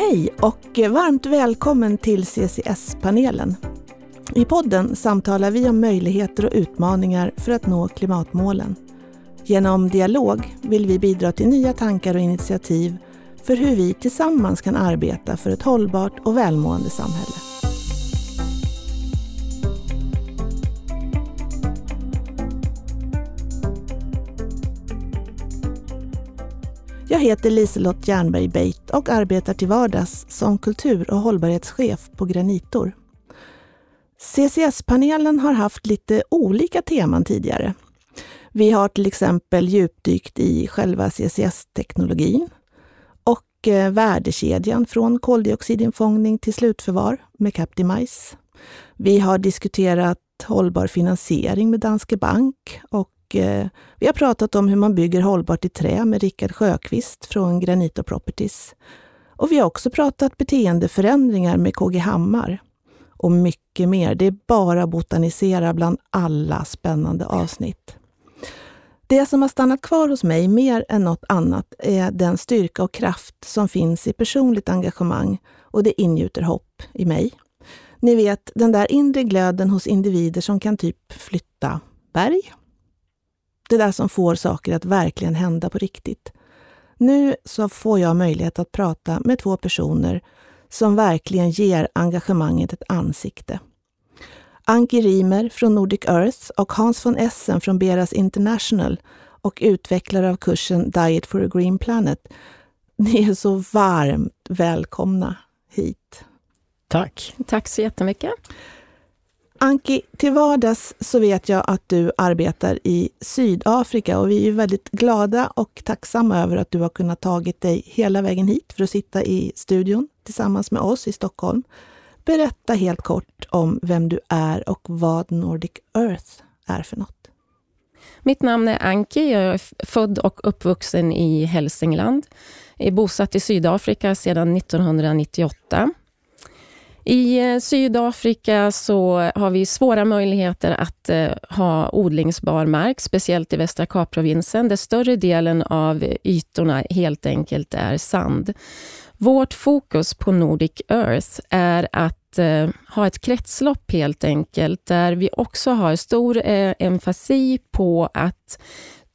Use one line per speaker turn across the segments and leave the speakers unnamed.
Hej och varmt välkommen till CCS-panelen. I podden samtalar vi om möjligheter och utmaningar för att nå klimatmålen. Genom dialog vill vi bidra till nya tankar och initiativ för hur vi tillsammans kan arbeta för ett hållbart och välmående samhälle. Jag heter Liselott Jernberg Beit och arbetar till vardags som kultur och hållbarhetschef på Granitor. CCS-panelen har haft lite olika teman tidigare. Vi har till exempel djupdykt i själva CCS-teknologin och eh, värdekedjan från koldioxidinfångning till slutförvar med Captimize. Vi har diskuterat hållbar finansiering med Danske Bank och eh, vi har pratat om hur man bygger hållbart i trä med Rickard Sjöqvist från Granito Properties. Och vi har också pratat beteendeförändringar med KG Hammar och mycket mer. Det är bara att botanisera bland alla spännande avsnitt. Det som har stannat kvar hos mig mer än något annat är den styrka och kraft som finns i personligt engagemang och det ingjuter hopp i mig. Ni vet, den där inre glöden hos individer som kan typ flytta berg. Det där som får saker att verkligen hända på riktigt. Nu så får jag möjlighet att prata med två personer som verkligen ger engagemanget ett ansikte. Anki Rimer från Nordic Earth och Hans von Essen från Beras International och utvecklare av kursen Diet for a Green Planet. Ni är så varmt välkomna hit.
Tack.
Tack så jättemycket.
Anki, till vardags så vet jag att du arbetar i Sydafrika och vi är väldigt glada och tacksamma över att du har kunnat tagit dig hela vägen hit för att sitta i studion tillsammans med oss i Stockholm. Berätta helt kort om vem du är och vad Nordic Earth är för något.
Mitt namn är Anki. Jag är född och uppvuxen i Hälsingland. Jag är bosatt i Sydafrika sedan 1998. I eh, Sydafrika så har vi svåra möjligheter att eh, ha odlingsbar mark, speciellt i Västra Kapprovinsen, där större delen av ytorna helt enkelt är sand. Vårt fokus på Nordic Earth är att eh, ha ett kretslopp helt enkelt, där vi också har stor eh, emfasi på att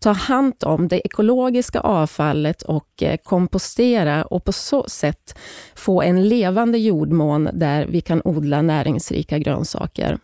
ta hand om det ekologiska avfallet och eh, kompostera och på så sätt få en levande jordmån där vi kan odla näringsrika grönsaker.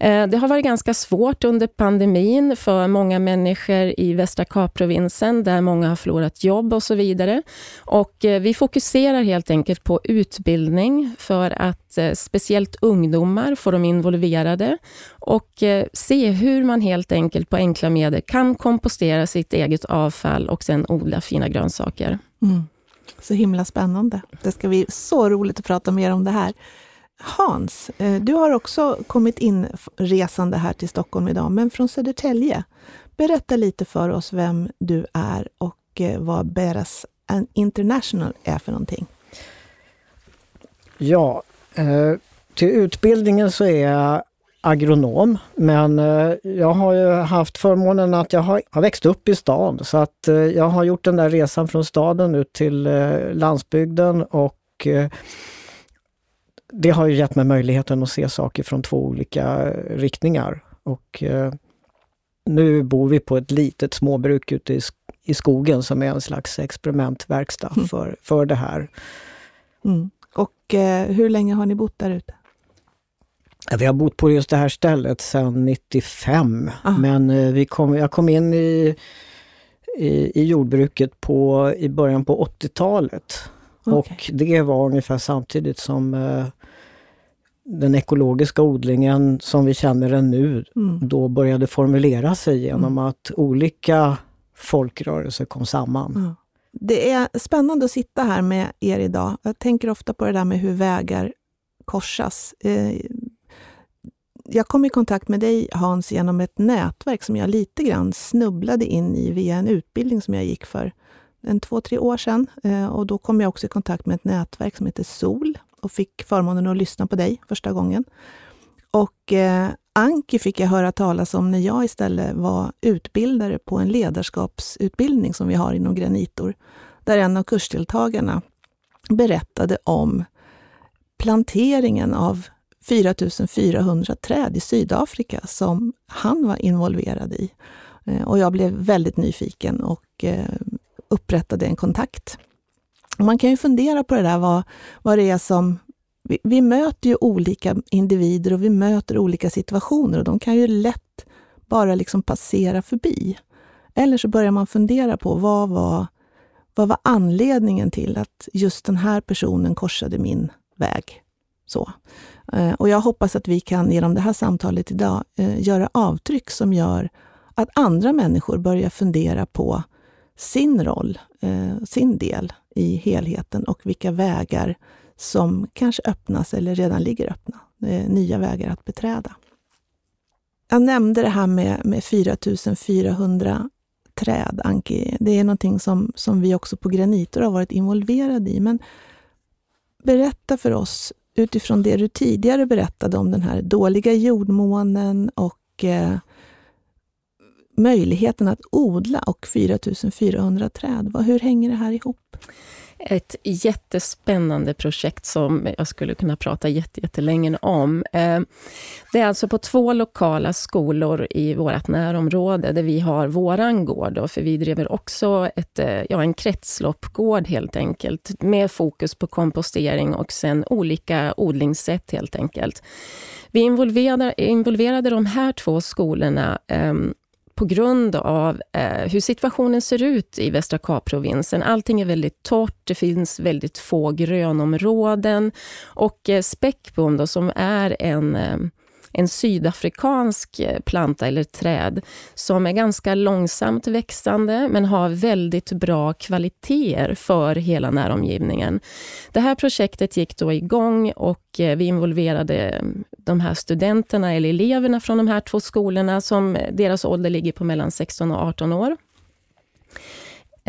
Eh, det har varit ganska svårt under pandemin för många människor i Västra Kapprovinsen, där många har förlorat jobb och så vidare. Och eh, vi fokuserar helt enkelt på utbildning för att eh, speciellt ungdomar får de involverade och se hur man helt enkelt på enkla medel kan kompostera sitt eget avfall och sen odla fina grönsaker. Mm.
Så himla spännande. Det ska bli så roligt att prata mer om det här. Hans, eh, du har också kommit in resande här till Stockholm idag, men från Södertälje. Berätta lite för oss vem du är och eh, vad Beras International är för någonting.
Ja, eh, till utbildningen så är jag agronom, men jag har ju haft förmånen att jag har, har växt upp i stan, så att jag har gjort den där resan från staden ut till landsbygden och det har ju gett mig möjligheten att se saker från två olika riktningar. Och eh, nu bor vi på ett litet småbruk ute i, i skogen som är en slags experimentverkstad mm. för, för det här.
Mm. Och eh, hur länge har ni bott där ute?
Vi har bott på just det här stället sedan 95, ah. men eh, vi kom, jag kom in i, i, i jordbruket på, i början på 80-talet. Okay. Och det var ungefär samtidigt som eh, den ekologiska odlingen som vi känner den nu mm. då började formulera sig genom mm. att olika folkrörelser kom samman. Mm.
Det är spännande att sitta här med er idag. Jag tänker ofta på det där med hur vägar korsas. Eh, jag kom i kontakt med dig Hans genom ett nätverk som jag lite grann snubblade in i via en utbildning som jag gick för en två, tre år sedan. Eh, och då kom jag också i kontakt med ett nätverk som heter SOL och fick förmånen att lyssna på dig första gången. Och eh, Anki fick jag höra talas om när jag istället var utbildare på en ledarskapsutbildning som vi har inom Granitor, där en av kursdeltagarna berättade om planteringen av 4400 träd i Sydafrika som han var involverad i. Eh, och jag blev väldigt nyfiken och eh, upprättade en kontakt. Man kan ju fundera på det där, vad, vad det är som... Vi, vi möter ju olika individer och vi möter olika situationer och de kan ju lätt bara liksom passera förbi. Eller så börjar man fundera på vad var, vad var anledningen till att just den här personen korsade min väg? Så. Eh, och jag hoppas att vi kan genom det här samtalet idag eh, göra avtryck som gör att andra människor börjar fundera på sin roll, eh, sin del i helheten och vilka vägar som kanske öppnas eller redan ligger öppna. Eh, nya vägar att beträda. Jag nämnde det här med, med 4400 träd, Anki. Det är någonting som, som vi också på Granitor har varit involverade i. Men berätta för oss utifrån det du tidigare berättade om den här dåliga jordmånen och eh, möjligheten att odla och 4400 träd. Hur hänger det här ihop?
Ett jättespännande projekt som jag skulle kunna prata jättelänge om. Eh, det är alltså på två lokala skolor i vårt närområde där vi har våran gård. Då, för vi driver också ett, eh, ja, en kretsloppgård helt enkelt med fokus på kompostering och sen olika odlingssätt helt enkelt. Vi involverade, involverade de här två skolorna ehm, på grund av eh, hur situationen ser ut i Västra Kapprovinsen. Allting är väldigt torrt, det finns väldigt få grönområden och eh, späckbom som är en eh, en sydafrikansk eh, planta eller träd som är ganska långsamt växande men har väldigt bra kvaliteter för hela näromgivningen. Det här projektet gick då igång och eh, vi involverade mm, de här studenterna eller eleverna från de här två skolorna som eh, deras ålder ligger på mellan 16 och 18 år.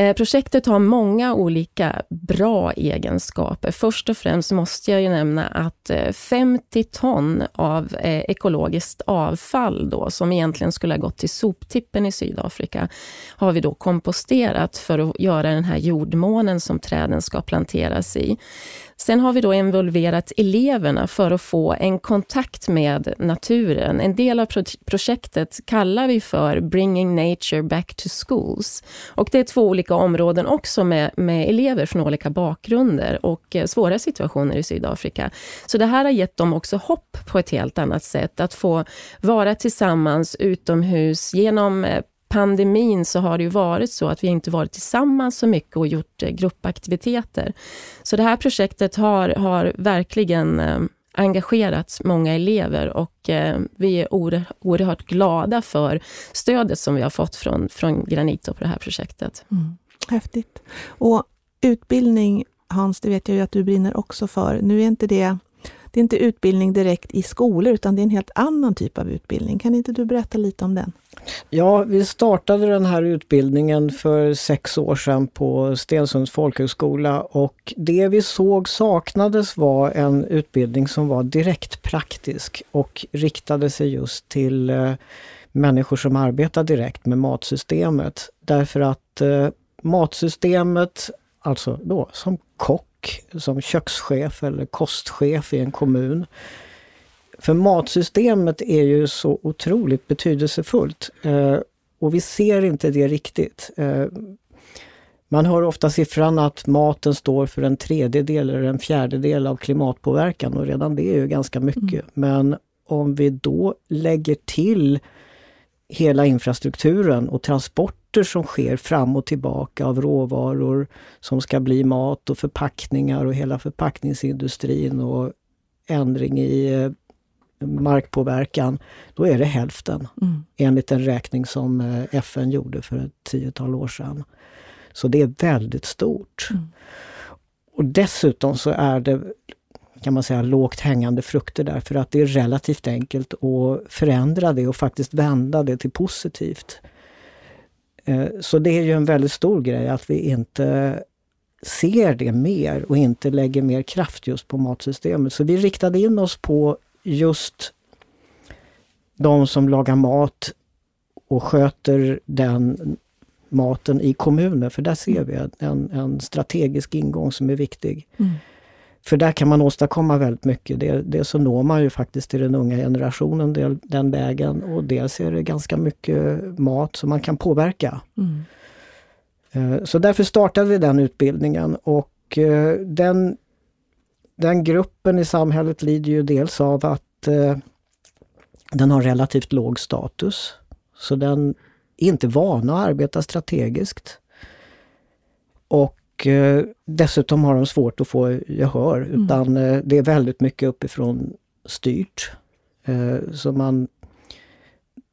Eh, projektet har många olika bra egenskaper. Först och främst måste jag ju nämna att eh, 50 ton av eh, ekologiskt avfall då, som egentligen skulle ha gått till soptippen i Sydafrika, har vi då komposterat för att göra den här jordmånen som träden ska planteras i. Sen har vi då involverat eleverna för att få en kontakt med naturen. En del av projektet kallar vi för Bringing Nature Back to Schools. Och det är två olika områden också med, med elever från olika bakgrunder och eh, svåra situationer i Sydafrika. Så det här har gett dem också hopp på ett helt annat sätt. Att få vara tillsammans utomhus genom eh, pandemin så har det ju varit så att vi inte varit tillsammans så mycket och gjort eh, gruppaktiviteter. Så det här projektet har, har verkligen eh, engagerat många elever och eh, vi är oerhört glada för stödet som vi har fått från, från Granito på det här projektet. Mm.
Häftigt. Och utbildning, Hans, det vet jag ju att du brinner också för. Nu är inte det det är inte utbildning direkt i skolor, utan det är en helt annan typ av utbildning. Kan inte du berätta lite om den?
Ja, vi startade den här utbildningen för sex år sedan på Stensunds folkhögskola och det vi såg saknades var en utbildning som var direkt praktisk och riktade sig just till eh, människor som arbetar direkt med matsystemet. Därför att eh, matsystemet, alltså då som kock som kökschef eller kostchef i en kommun. För matsystemet är ju så otroligt betydelsefullt eh, och vi ser inte det riktigt. Eh, man hör ofta siffran att maten står för en tredjedel eller en fjärdedel av klimatpåverkan och redan det är ju ganska mycket. Mm. Men om vi då lägger till hela infrastrukturen och transporter som sker fram och tillbaka av råvaror som ska bli mat och förpackningar och hela förpackningsindustrin och ändring i eh, markpåverkan, då är det hälften. Mm. Enligt en räkning som eh, FN gjorde för ett tiotal år sedan. Så det är väldigt stort. Mm. Och dessutom så är det kan man säga lågt hängande frukter där för att det är relativt enkelt att förändra det och faktiskt vända det till positivt. Eh, så det är ju en väldigt stor grej att vi inte ser det mer och inte lägger mer kraft just på matsystemet. Så vi riktade in oss på just de som lagar mat och sköter den maten i kommunen, för där ser vi en, en strategisk ingång som är viktig. Mm. För där kan man åstadkomma väldigt mycket. Det, det så når man ju faktiskt till den unga generationen del, den vägen och dels är det ganska mycket mat som man kan påverka. Mm. Eh, så därför startade vi den utbildningen och eh, den, den gruppen i samhället lider ju dels av att eh, den har relativt låg status. Så den är inte van att arbeta strategiskt. Och dessutom har de svårt att få gehör mm. utan det är väldigt mycket uppifrån styrt. så man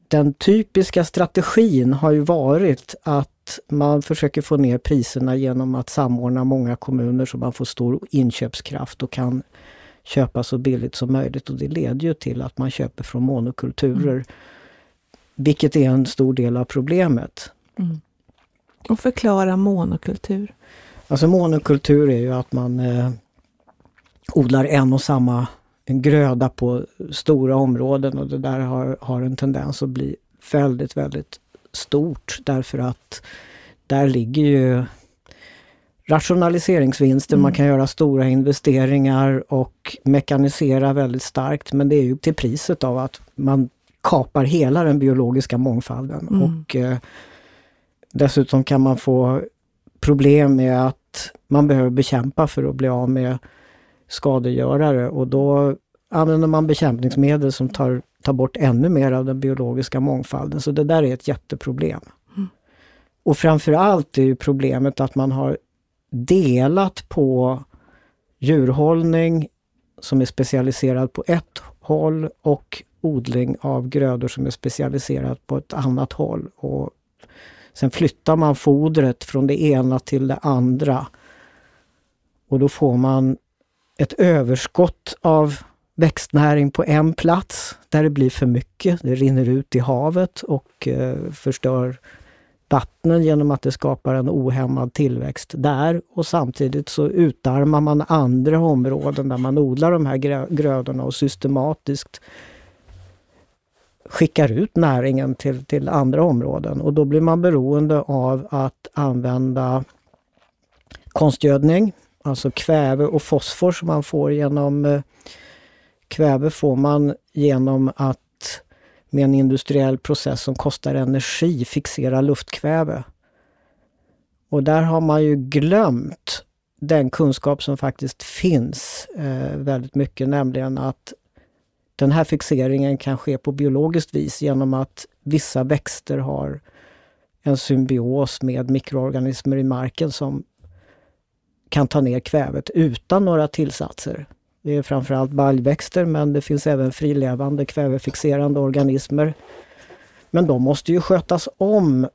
den typiska strategin har ju varit att man försöker få ner priserna genom att samordna många kommuner så man får stor inköpskraft och kan köpa så billigt som möjligt. Och det leder ju till att man köper från monokulturer. Mm. Vilket är en stor del av problemet.
Mm. Och förklara monokultur.
Alltså monokultur är ju att man eh, odlar en och samma gröda på stora områden och det där har, har en tendens att bli väldigt, väldigt stort därför att där ligger ju rationaliseringsvinster, mm. man kan göra stora investeringar och mekanisera väldigt starkt men det är ju till priset av att man kapar hela den biologiska mångfalden. Mm. Och eh, Dessutom kan man få problem med att man behöver bekämpa för att bli av med skadegörare och då använder man bekämpningsmedel som tar ta bort ännu mer av den biologiska mångfalden. Så det där är ett jätteproblem. Mm. Och framförallt är ju problemet att man har delat på djurhållning som är specialiserad på ett håll och odling av grödor som är specialiserat på ett annat håll. Och sen flyttar man fodret från det ena till det andra. Och då får man ett överskott av växtnäring på en plats där det blir för mycket. Det rinner ut i havet och eh, förstör vattnen genom att det skapar en ohämmad tillväxt där och samtidigt så utarmar man andra områden där man odlar de här grödorna och systematiskt skickar ut näringen till, till andra områden och då blir man beroende av att använda konstgödning, alltså kväve och fosfor som man får genom eh, Kväve får man genom att med en industriell process som kostar energi fixera luftkväve. Och där har man ju glömt den kunskap som faktiskt finns eh, väldigt mycket, nämligen att den här fixeringen kan ske på biologiskt vis genom att vissa växter har en symbios med mikroorganismer i marken som kan ta ner kvävet utan några tillsatser. Det är framförallt baljväxter men det finns även frilevande kvävefixerande organismer. Men de måste ju skötas om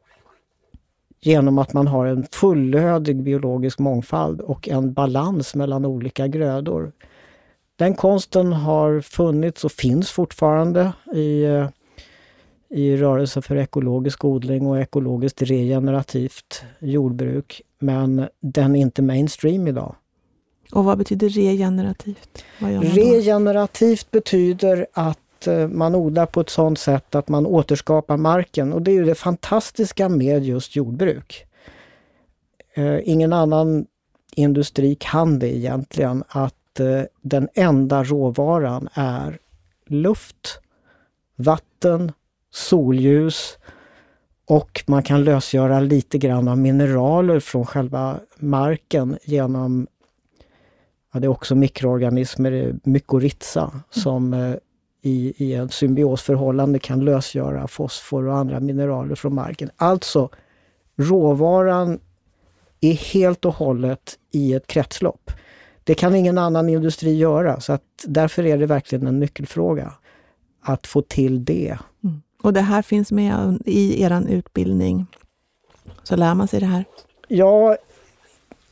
genom att man har en fullödig biologisk mångfald och en balans mellan olika grödor. Den konsten har funnits och finns fortfarande i, eh, i rörelse för ekologisk odling och ekologiskt regenerativt jordbruk. Men den är inte mainstream idag.
Och vad betyder regenerativt?
regenerativt betyder att eh, man odlar på ett sådant sätt att man återskapar marken och det är ju det fantastiska med just jordbruk. Eh, ingen annan industri kan det egentligen, att eh, den enda råvaran är luft, vatten, solljus och man kan lösgöra lite grann av mineraler från själva marken genom Ja, det är också mikroorganismer, mykorrhiza, mm. som eh, i, i ett symbiosförhållande kan lösgöra fosfor och andra mineraler från marken. Alltså, råvaran är helt och hållet i ett kretslopp. Det kan ingen annan industri göra, så att därför är det verkligen en nyckelfråga att få till det.
Mm. Och det här finns med i er utbildning? Så lär man sig det här?
Ja,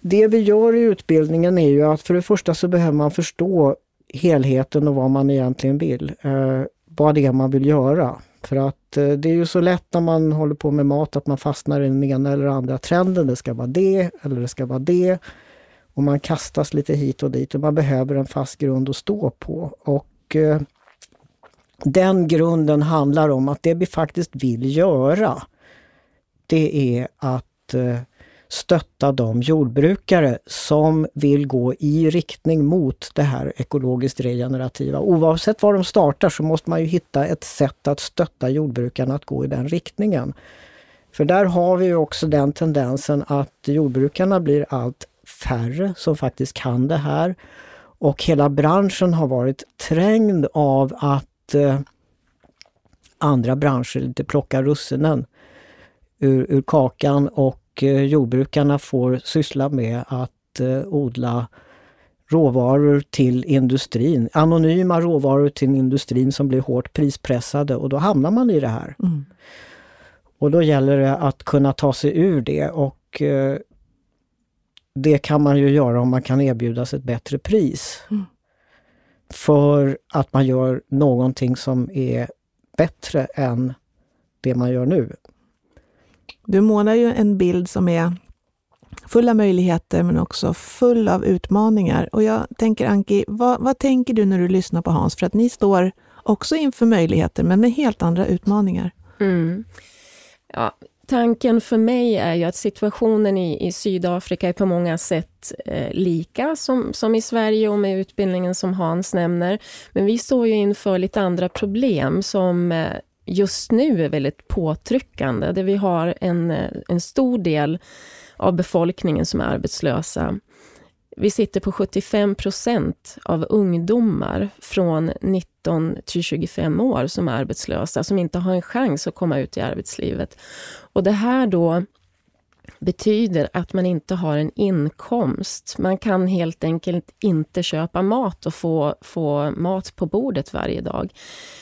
det vi gör i utbildningen är ju att för det första så behöver man förstå helheten och vad man egentligen vill. Eh, vad det är man vill göra. För att eh, det är ju så lätt när man håller på med mat att man fastnar i den ena eller andra trenden. Det ska vara det eller det ska vara det. Och man kastas lite hit och dit och man behöver en fast grund att stå på. Och eh, Den grunden handlar om att det vi faktiskt vill göra det är att eh, stötta de jordbrukare som vill gå i riktning mot det här ekologiskt regenerativa. Oavsett var de startar så måste man ju hitta ett sätt att stötta jordbrukarna att gå i den riktningen. För där har vi också den tendensen att jordbrukarna blir allt färre som faktiskt kan det här. Och hela branschen har varit trängd av att eh, andra branscher lite plockar russinen ur, ur kakan och eh, jordbrukarna får syssla med att eh, odla råvaror till industrin. Anonyma råvaror till industrin som blir hårt prispressade och då hamnar man i det här. Mm. Och då gäller det att kunna ta sig ur det och eh, det kan man ju göra om man kan erbjudas ett bättre pris. Mm. För att man gör någonting som är bättre än det man gör nu.
Du målar ju en bild som är full av möjligheter men också full av utmaningar. Och jag tänker Anki, vad, vad tänker du när du lyssnar på Hans? För att ni står också inför möjligheter men med helt andra utmaningar. Mm.
Ja, tanken för mig är ju att situationen i, i Sydafrika är på många sätt eh, lika som, som i Sverige och med utbildningen som Hans nämner. Men vi står ju inför lite andra problem som eh, just nu är väldigt påtryckande. Där vi har en, eh, en stor del av befolkningen som är arbetslösa. Vi sitter på 75 procent av ungdomar från 19 till 25 år som är arbetslösa, som inte har en chans att komma ut i arbetslivet. Och det här då betyder att man inte har en inkomst. Man kan helt enkelt inte köpa mat och få, få mat på bordet varje dag.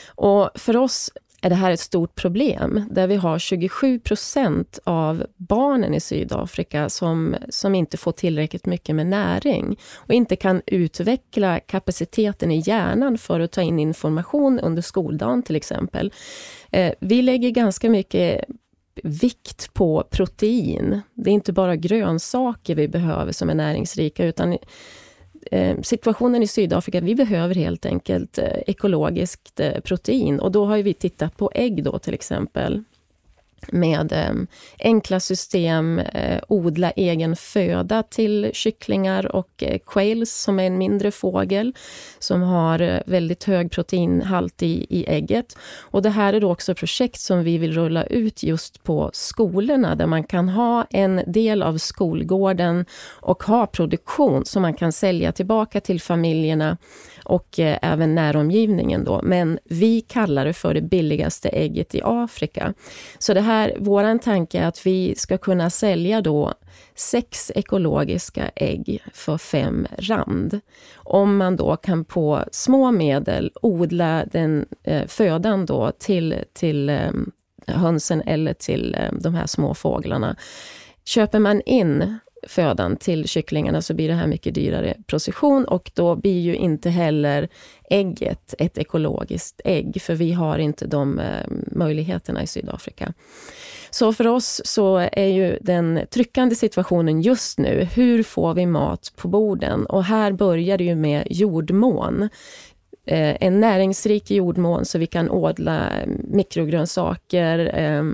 Och för oss är det här ett stort problem, där vi har 27 procent av barnen i Sydafrika som, som inte får tillräckligt mycket med näring och inte kan utveckla kapaciteten i hjärnan för att ta in information under skoldagen till exempel. Eh, vi lägger ganska mycket vikt på protein. Det är inte bara grönsaker vi behöver som är näringsrika, utan Eh, situationen i Sydafrika, vi behöver helt enkelt eh, ekologiskt eh, protein. Och då har vi tittat på ägg då till exempel med eh, enkla system, eh, odla egen föda till kycklingar och eh, quails som är en mindre fågel som har eh, väldigt hög proteinhalt i, i ägget. Och det här är då också projekt som vi vill rulla ut just på skolorna där man kan ha en del av skolgården och ha produktion som man kan sälja tillbaka till familjerna och eh, även näromgivningen då. Men vi kallar det för det billigaste ägget i Afrika. Så det här, våran tanke är att vi ska kunna sälja då sex ekologiska ägg för fem rand. Om man då kan på små medel odla den eh, födan då till, till eh, hönsen eller till eh, de här små fåglarna. Köper man in födan till kycklingarna så blir det här mycket dyrare procession och då blir ju inte heller ägget ett ekologiskt ägg, för vi har inte de eh, möjligheterna i Sydafrika. Så för oss så är ju den tryckande situationen just nu, hur får vi mat på borden? Och här börjar det ju med jordmån. Eh, en näringsrik jordmån så vi kan odla eh, mikrogrönsaker, eh,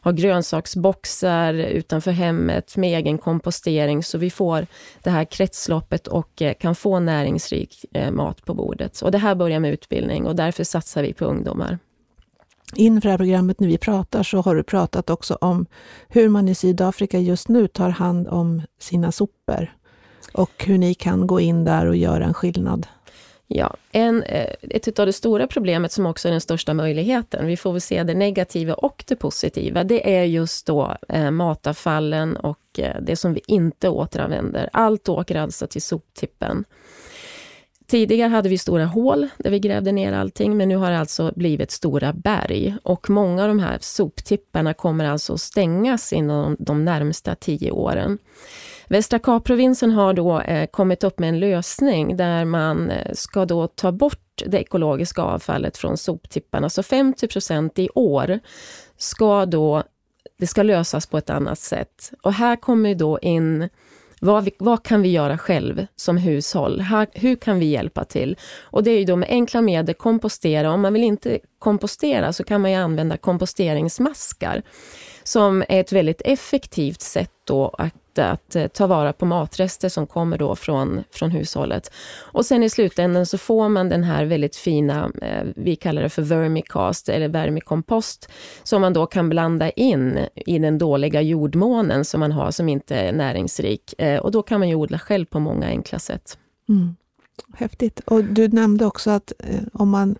ha grönsaksboxar utanför hemmet med egen kompostering så vi får det här kretsloppet och eh, kan få näringsrik eh, mat på bordet. Och det här börjar med utbildning och därför satsar vi på ungdomar.
Inför det här programmet när vi pratar så har du pratat också om hur man i Sydafrika just nu tar hand om sina sopor och hur ni kan gå in där och göra en skillnad.
Ja, en, eh, ett av det stora problemet som också är den största möjligheten, vi får väl se det negativa och det positiva, det är just då eh, matavfallen och eh, det som vi inte återanvänder. Allt åker alltså till soptippen. Tidigare hade vi stora hål där vi grävde ner allting, men nu har det alltså blivit stora berg. Och många av de här soptipparna kommer alltså att stängas inom de närmsta tio åren. Västra Kapprovinsen har då eh, kommit upp med en lösning där man eh, ska då ta bort det ekologiska avfallet från soptipparna. Så 50 procent i år ska då, det ska lösas på ett annat sätt. Och här kommer då in vad, vi, vad, kan vi göra själv som hushåll? Här, hur kan vi hjälpa till? Och det är ju då med enkla medel kompostera. Om man vill inte kompostera så kan man ju använda komposteringsmaskar som är ett väldigt effektivt sätt då att att eh, ta vara på matrester som kommer då från, från hushållet. Och sen i slutändan så får man den här väldigt fina, eh, vi kallar det för vermicast eller vermicompost, som man då kan blanda in i den dåliga jordmånen som man har som inte är näringsrik. Eh, och då kan man ju odla själv på många enkla sätt.
Mm. Häftigt. Och du nämnde också att om man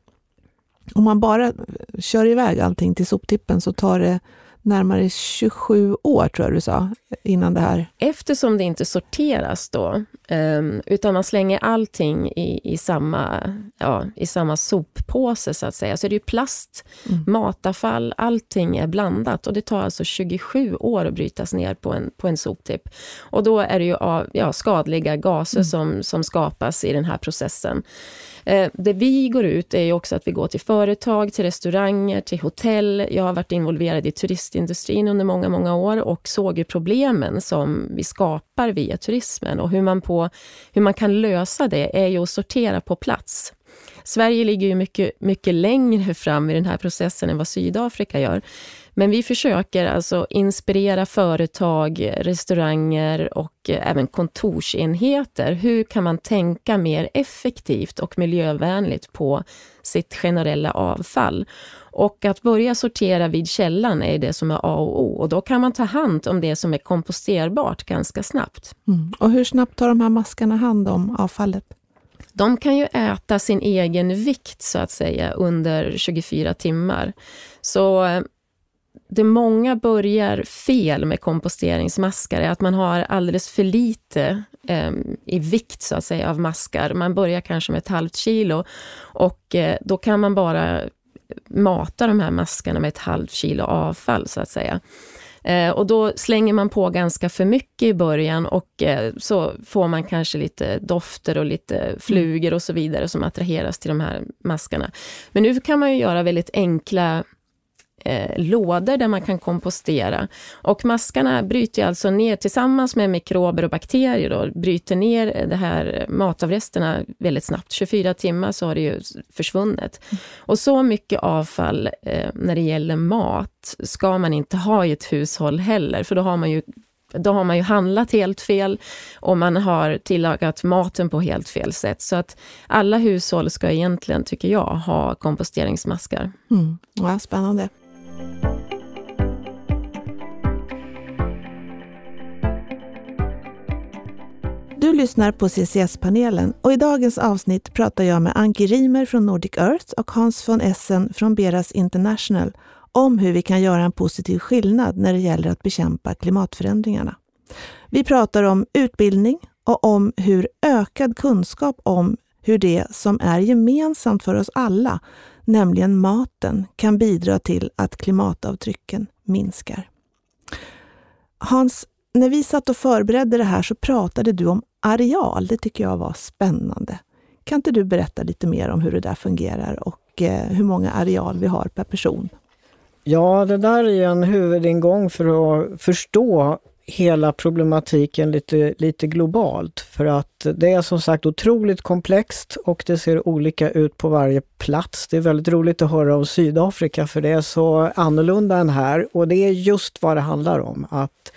om man bara kör iväg allting till soptippen så tar det närmare 27 år, tror jag du sa, innan det här?
Eftersom det inte sorteras då, um, utan man slänger allting i, i, samma, ja, i samma soppåse, så att säga, så är det ju plast, mm. matavfall, allting är blandat och det tar alltså 27 år att brytas ner på en, på en soptipp. Och då är det ju ja, skadliga gaser mm. som, som skapas i den här processen. Eh, det vi går ut är också att vi går till företag, till restauranger, till hotell. Jag har varit involverad i turistindustrin under många, många år och såg ju problemen som vi skapar via turismen och hur man, på, hur man kan lösa det är ju att sortera på plats. Sverige ligger ju mycket, mycket längre fram i den här processen än vad Sydafrika gör. Men vi försöker alltså inspirera företag, restauranger och även kontorsenheter. Hur kan man tänka mer effektivt och miljövänligt på sitt generella avfall? Och att börja sortera vid källan är det som är A och O och då kan man ta hand om det som är komposterbart ganska snabbt.
Mm. Och hur snabbt tar de här maskarna hand om avfallet?
De kan ju äta sin egen vikt så att säga under 24 timmar. Så eh, det många börjar fel med komposteringsmaskar är att man har alldeles för lite eh, i vikt så att säga av maskar. Man börjar kanske med ett halvt kilo och eh, då kan man bara mata de här maskarna med ett halvt kilo avfall så att säga. Eh, och då slänger man på ganska för mycket i början och eh, så får man kanske lite dofter och lite flugor och så vidare som attraheras till de här maskarna. Men nu kan man ju göra väldigt enkla eh, lådor där man kan kompostera. Och maskarna bryter alltså ner tillsammans med mikrober och bakterier då, bryter ner det här matavresterna väldigt snabbt. 24 timmar så har det ju försvunnit. Och så mycket avfall eh, när det gäller mat ska man inte ha i ett hushåll heller, för då har man ju då har man ju handlat helt fel och man har tillagat maten på helt fel sätt. Så att alla hushåll ska egentligen, tycker jag, ha komposteringsmaskar.
Mm. Ja, spännande. Du lyssnar på CCS-panelen och i dagens avsnitt pratar jag med Anki Rimer från Nordic Earth och Hans von Essen från Beras International om hur vi kan göra en positiv skillnad när det gäller att bekämpa klimatförändringarna. Vi pratar om utbildning och om hur ökad kunskap om hur det som är gemensamt för oss alla, nämligen maten, kan bidra till att klimatavtrycken minskar. Hans, när vi satt och förberedde det här så pratade du om areal. Det tycker jag var spännande. Kan inte du berätta lite mer om hur det där fungerar och eh, hur många areal vi har per person?
Ja, det där är en huvudingång för att förstå hela problematiken lite, lite globalt. För att det är som sagt otroligt komplext och det ser olika ut på varje plats. Det är väldigt roligt att höra om Sydafrika för det är så annorlunda än här och det är just vad det handlar om. Att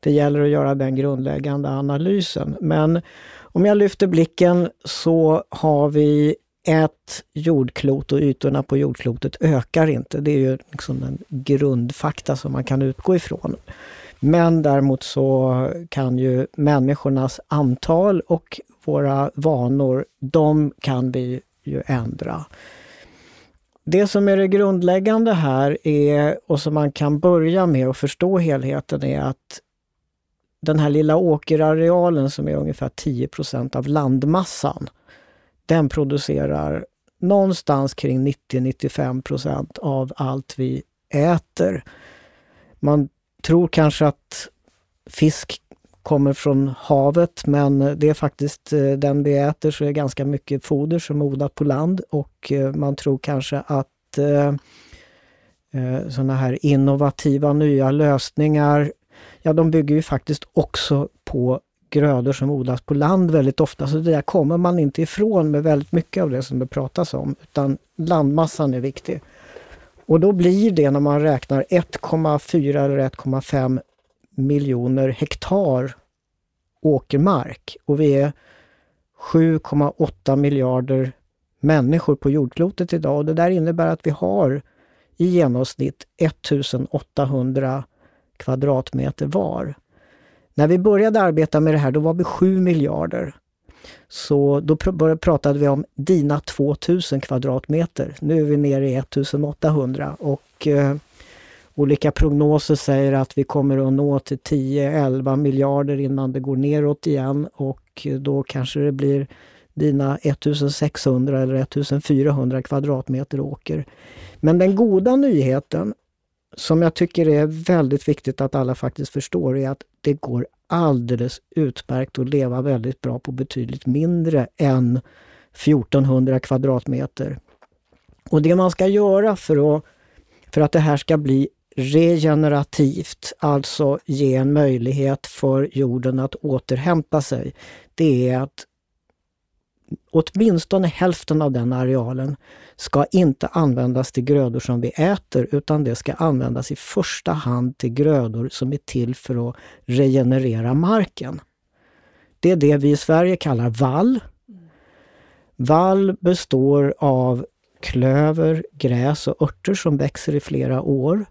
det gäller att göra den grundläggande analysen. Men om jag lyfter blicken så har vi ett jordklot och ytorna på jordklotet ökar inte. Det är ju liksom en grundfakta som man kan utgå ifrån. Men däremot så kan ju människornas antal och våra vanor, de kan vi ju ändra. Det som är det grundläggande här är, och som man kan börja med att förstå helheten, är att den här lilla åkerarealen som är ungefär 10% av landmassan, den producerar någonstans kring 90-95 av allt vi äter. Man tror kanske att fisk kommer från havet men det är faktiskt eh, den vi äter så är det ganska mycket foder som är odlat på land och eh, man tror kanske att eh, eh sådana här innovativa nya lösningar, ja de bygger ju faktiskt också på grödor som odlas på land väldigt ofta. Så det där kommer man inte ifrån med väldigt mycket av det som det pratas om, utan landmassan är viktig. Och då blir det när man räknar 1,4 eller 1,5 miljoner hektar åkermark och vi är 7,8 miljarder människor på jordklotet idag och det där innebär att vi har i genomsnitt 1800 kvadratmeter var. När vi började arbeta med det här då var vi 7 miljarder. Så då pr pratade vi om dina 2000 kvadratmeter. Nu är vi nere i 1800 och eh, olika prognoser säger att vi kommer att nå till 10-11 miljarder innan det går neråt igen och då kanske det blir dina 1600 eller 1400 kvadratmeter åker. Men den goda nyheten som jag tycker är väldigt viktigt att alla faktiskt förstår är att det går alldeles utmärkt att leva väldigt bra på betydligt mindre än 1400 kvadratmeter. Och det man ska göra för att, för att det här ska bli regenerativt, alltså ge en möjlighet för jorden att återhämta sig, det är att åtminstone hälften av den arealen ska inte användas till grödor som vi äter utan det ska användas i första hand till grödor som är till för att regenerera marken. Det är det vi i Sverige kallar vall. Vall består av klöver, gräs och örter som växer i flera år.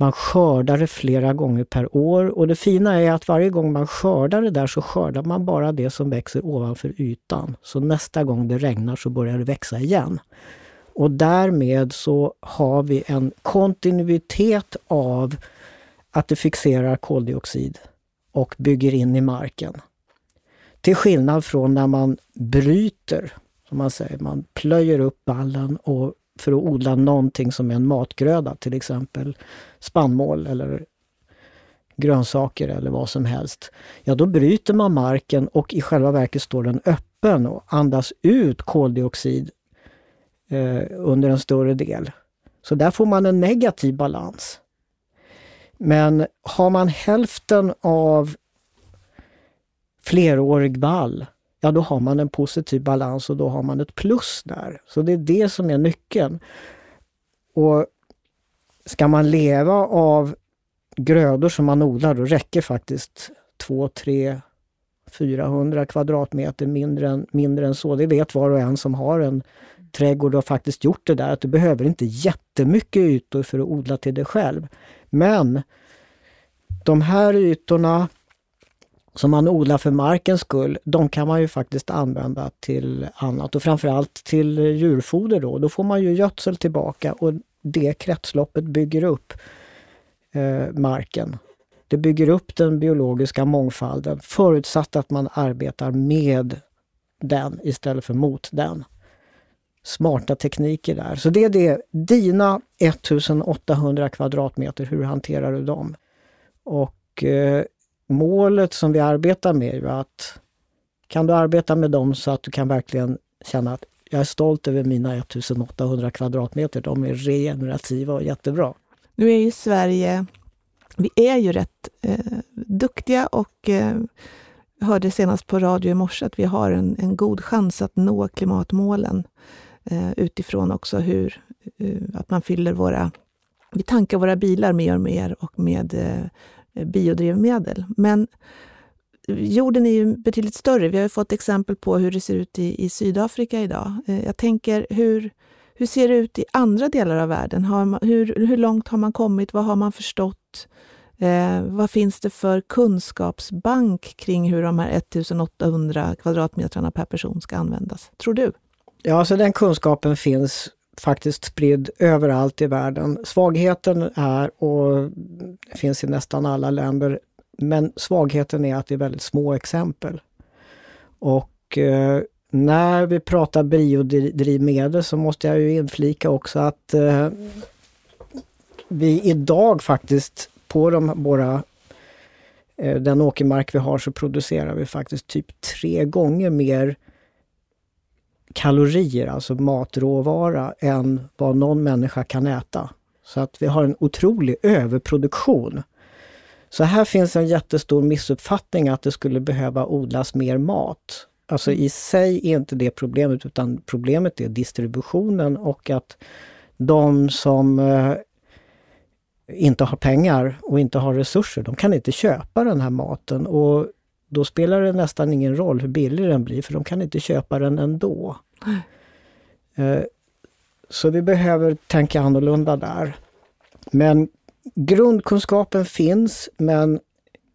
Man skördar det flera gånger per år och det fina är att varje gång man skördar det där så skördar man bara det som växer ovanför ytan. Så nästa gång det regnar så börjar det växa igen. Och därmed så har vi en kontinuitet av att det fixerar koldioxid och bygger in i marken. Till skillnad från när man bryter, som man säger, man plöjer upp ballen och för att odla någonting som är en matgröda, till exempel spannmål eller grönsaker eller vad som helst. Ja, då bryter man marken och i själva verket står den öppen och andas ut koldioxid eh, under en större del. Så där får man en negativ balans. Men har man hälften av flerårig vall ja då har man en positiv balans och då har man ett plus där. Så det är det som är nyckeln. Och ska man leva av grödor som man odlar, då räcker faktiskt 2, 3, 400 kvadratmeter mindre än, mindre än så. Det vet var och en som har en trädgård och faktiskt gjort det där, att du behöver inte jättemycket ytor för att odla till dig själv. Men de här ytorna som man odlar för markens skull, de kan man ju faktiskt använda till annat och framförallt till djurfoder då. Då får man ju gödsel tillbaka och det kretsloppet bygger upp eh, marken. Det bygger upp den biologiska mångfalden förutsatt att man arbetar med den istället för mot den. Smarta tekniker där. Så det är det. Dina 1800 kvadratmeter, hur hanterar du dem? Och eh, målet som vi arbetar med är att kan du arbeta med dem så att du kan verkligen känna att jag är stolt över mina 1800 kvadratmeter. De är regenerativa och jättebra.
Nu är ju Sverige, vi är ju rätt eh, duktiga och eh, hörde senast på radio i morse att vi har en, en god chans att nå klimatmålen eh, utifrån också hur eh, att man fyller våra vi tankar våra bilar mer och mer och med eh, Eh, biodrivmedel. Men jorden är ju betydligt större. Vi har fått exempel på hur det ser ut i, i Sydafrika idag. Eh, jag tänker, hur, hur ser det ut i andra delar av världen? Man, hur, hur långt har man kommit? Vad har man förstått? Eh, vad finns det för kunskapsbank kring hur de här 1800 kvadratmetrarna per person ska användas? Tror du?
Ja, så den kunskapen finns faktiskt spridd överallt i världen. Svagheten är, och finns i nästan alla länder, men svagheten är att det är väldigt små exempel. Och eh, när vi pratar biodrivmedel så måste jag ju inflika också att eh, vi idag faktiskt på de våra eh, den åkermark vi har så producerar vi faktiskt typ tre gånger mer kalorier, alltså matråvara, än vad någon människa kan äta. Så att vi har en otrolig överproduktion. Så här finns en jättestor missuppfattning att det skulle behöva odlas mer mat. Alltså i sig är inte det problemet utan problemet är distributionen och att de som eh, inte har pengar och inte har resurser, de kan inte köpa den här maten och då spelar det nästan ingen roll hur billig den blir för de kan inte köpa den ändå. Mm. Så vi behöver tänka annorlunda där. Men grundkunskapen finns men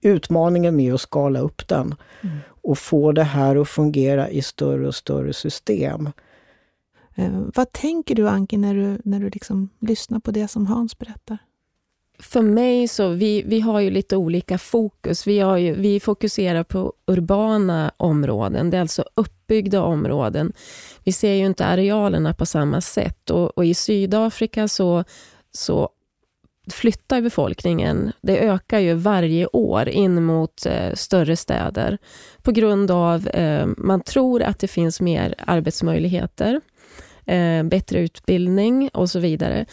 utmaningen är att skala upp den mm. och få det här att fungera i större och större system.
Eh, vad tänker du Anki när du, när du liksom lyssnar på det som Hans berättar?
För mig så, vi, vi har ju lite olika fokus. Vi, har ju, vi fokuserar på urbana områden, det är alltså uppbyggda områden. Vi ser ju inte arealerna på samma sätt och, och i Sydafrika så, så flyttar befolkningen, det ökar ju varje år in mot eh, större städer på grund av, eh, man tror att det finns mer arbetsmöjligheter, eh, bättre utbildning och så vidare.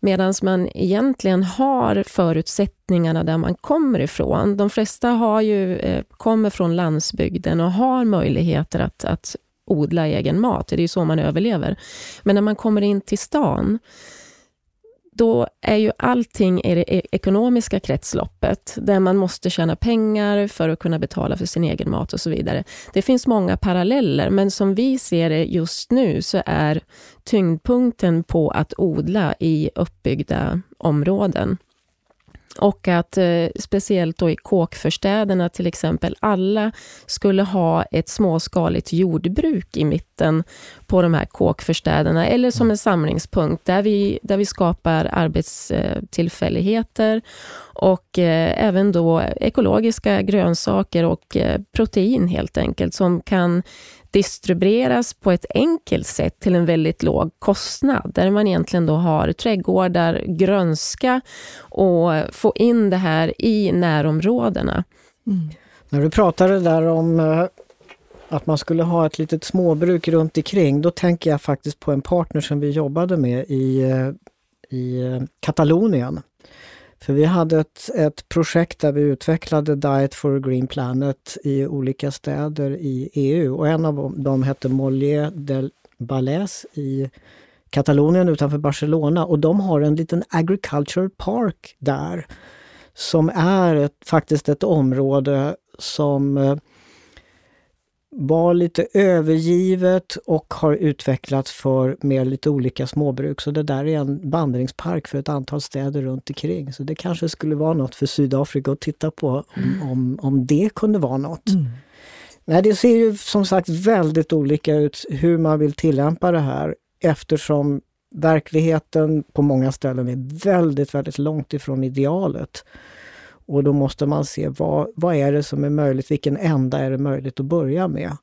Medan man egentligen har förutsättningarna där man kommer ifrån. De flesta har ju, eh, kommer från landsbygden och har möjligheter att, att odla egen mat. Det är ju så man överlever. Men när man kommer in till stan då är ju allting i det e- ekonomiska kretsloppet, där man måste tjäna pengar för att kunna betala för sin egen mat och så vidare. Det finns många paralleller, men som vi ser det just nu så är tyngdpunkten på att odla i uppbyggda områden. Och att eh, speciellt då i kåkförstäderna till exempel, alla skulle ha ett småskaligt jordbruk i mitten på de här kåkförstäderna, eller som en samlingspunkt där vi, där vi skapar arbetstillfälligheter och eh, även då ekologiska grönsaker och eh, protein helt enkelt, som kan distribueras på ett enkelt sätt till en väldigt låg kostnad, där man egentligen då har trädgårdar, grönska och få in det här i närområdena.
Mm. När du pratade där om eh, att man skulle ha ett litet småbruk runt omkring, då tänker jag faktiskt på en partner som vi jobbade med i, eh, i eh, Katalonien. För vi hade ett, ett projekt där vi utvecklade Diet for a Green Planet i olika städer i EU och en av dem hette Mollier del Balès i Katalonien utanför Barcelona och de har en liten agricultural park där som är ett, faktiskt ett område som eh, var lite övergivet och har utvecklats för med lite olika småbruk. Så det där är en vandringspark för ett antal städer runt omkring. Så det kanske skulle vara något för Sydafrika att titta på om, mm. om, om det kunde vara något. Mm. Nej, det ser ju som sagt väldigt olika ut hur man vill tillämpa det här eftersom verkligheten på många ställen är väldigt, väldigt långt ifrån idealet. Och då måste man se vad, vad är det som är möjligt, vilken ända är det möjligt att börja med?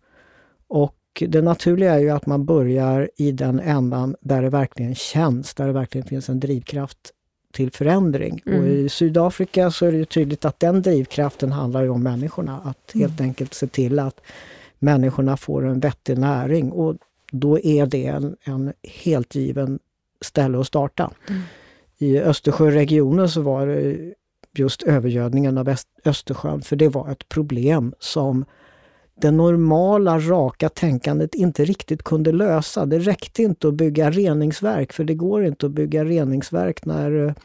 Och det naturliga är ju att man börjar i den ändan där det verkligen känns, där det verkligen finns en drivkraft till förändring. Mm. Och i Sydafrika så är det tydligt att den drivkraften handlar om människorna. Att mm. helt enkelt se till att människorna får en vettig näring och då är det en, en helt given ställe att starta. Mm. I Östersjöregionen så var det just övergödningen av Östersjön, för det var ett problem som det normala raka tänkandet inte riktigt kunde lösa. Det räckte inte att bygga reningsverk, för det går inte att bygga reningsverk när,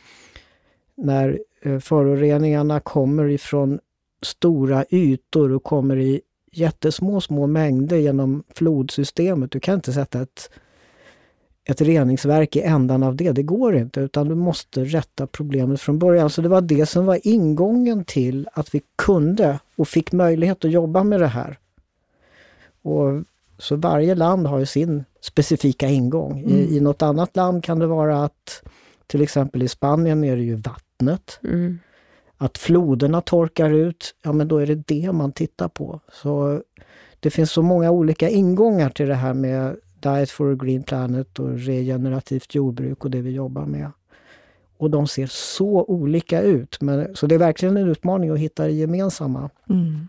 när eh, föroreningarna kommer ifrån stora ytor och kommer i jättesmå, små mängder genom flodsystemet. Du kan inte sätta ett ett reningsverk i ändan av det. Det går inte utan du måste rätta problemet från början. Så det var det som var ingången till att vi kunde och fick möjlighet att jobba med det här. Och Så varje land har ju sin specifika ingång. Mm. I, I något annat land kan det vara att till exempel i Spanien är det ju vattnet. Mm. Att floderna torkar ut, ja men då är det det man tittar på. Så Det finns så många olika ingångar till det här med Diet for a Green Planet och regenerativt jordbruk och det vi jobbar med. Och de ser så olika ut. Men, så det är verkligen en utmaning att hitta det gemensamma. Mm.